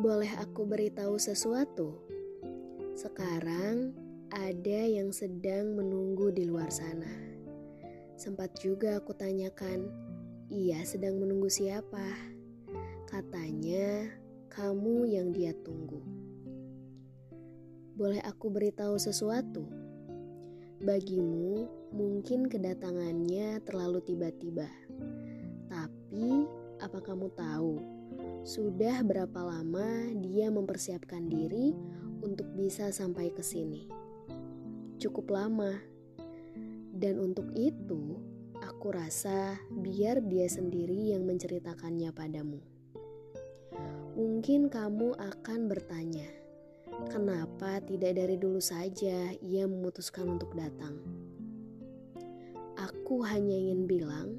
Boleh aku beritahu sesuatu? Sekarang ada yang sedang menunggu di luar sana. Sempat juga aku tanyakan, ia sedang menunggu siapa? Katanya, kamu yang dia tunggu. Boleh aku beritahu sesuatu? Bagimu, mungkin kedatangannya terlalu tiba-tiba. Tapi, apa kamu tahu? Sudah berapa lama dia mempersiapkan diri untuk bisa sampai ke sini? Cukup lama. Dan untuk itu, aku rasa biar dia sendiri yang menceritakannya padamu. Mungkin kamu akan bertanya, kenapa tidak dari dulu saja ia memutuskan untuk datang? Aku hanya ingin bilang,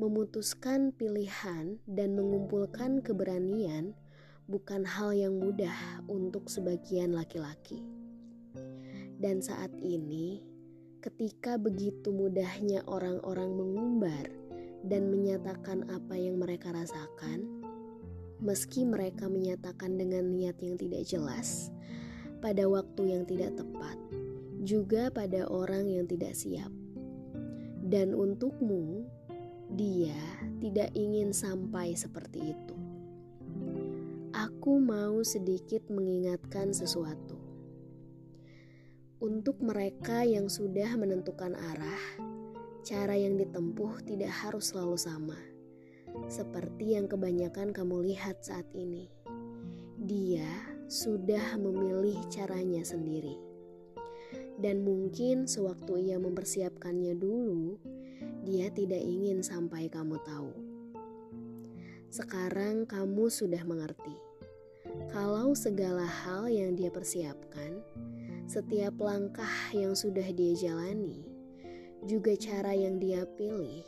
Memutuskan pilihan dan mengumpulkan keberanian bukan hal yang mudah untuk sebagian laki-laki. Dan saat ini, ketika begitu mudahnya orang-orang mengumbar dan menyatakan apa yang mereka rasakan, meski mereka menyatakan dengan niat yang tidak jelas, pada waktu yang tidak tepat, juga pada orang yang tidak siap. Dan untukmu, dia tidak ingin sampai seperti itu. Aku mau sedikit mengingatkan sesuatu. Untuk mereka yang sudah menentukan arah, cara yang ditempuh tidak harus selalu sama, seperti yang kebanyakan kamu lihat saat ini. Dia sudah memilih caranya sendiri, dan mungkin sewaktu ia mempersiapkannya dulu, dia tidak ingin sampai kamu tahu. Sekarang kamu sudah mengerti. Kalau segala hal yang dia persiapkan, setiap langkah yang sudah dia jalani, juga cara yang dia pilih,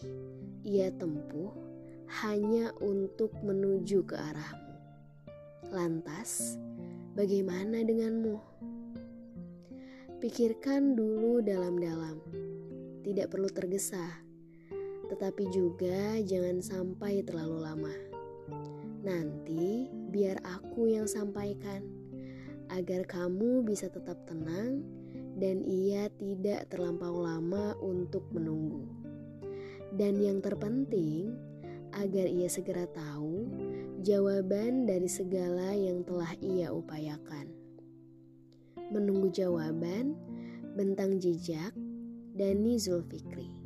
ia tempuh hanya untuk menuju ke arahmu. Lantas, bagaimana denganmu? Pikirkan dulu dalam-dalam, tidak perlu tergesa tetapi juga jangan sampai terlalu lama. Nanti biar aku yang sampaikan agar kamu bisa tetap tenang dan ia tidak terlampau lama untuk menunggu. Dan yang terpenting, agar ia segera tahu jawaban dari segala yang telah ia upayakan. Menunggu jawaban, bentang jejak, Dani Zulfikri.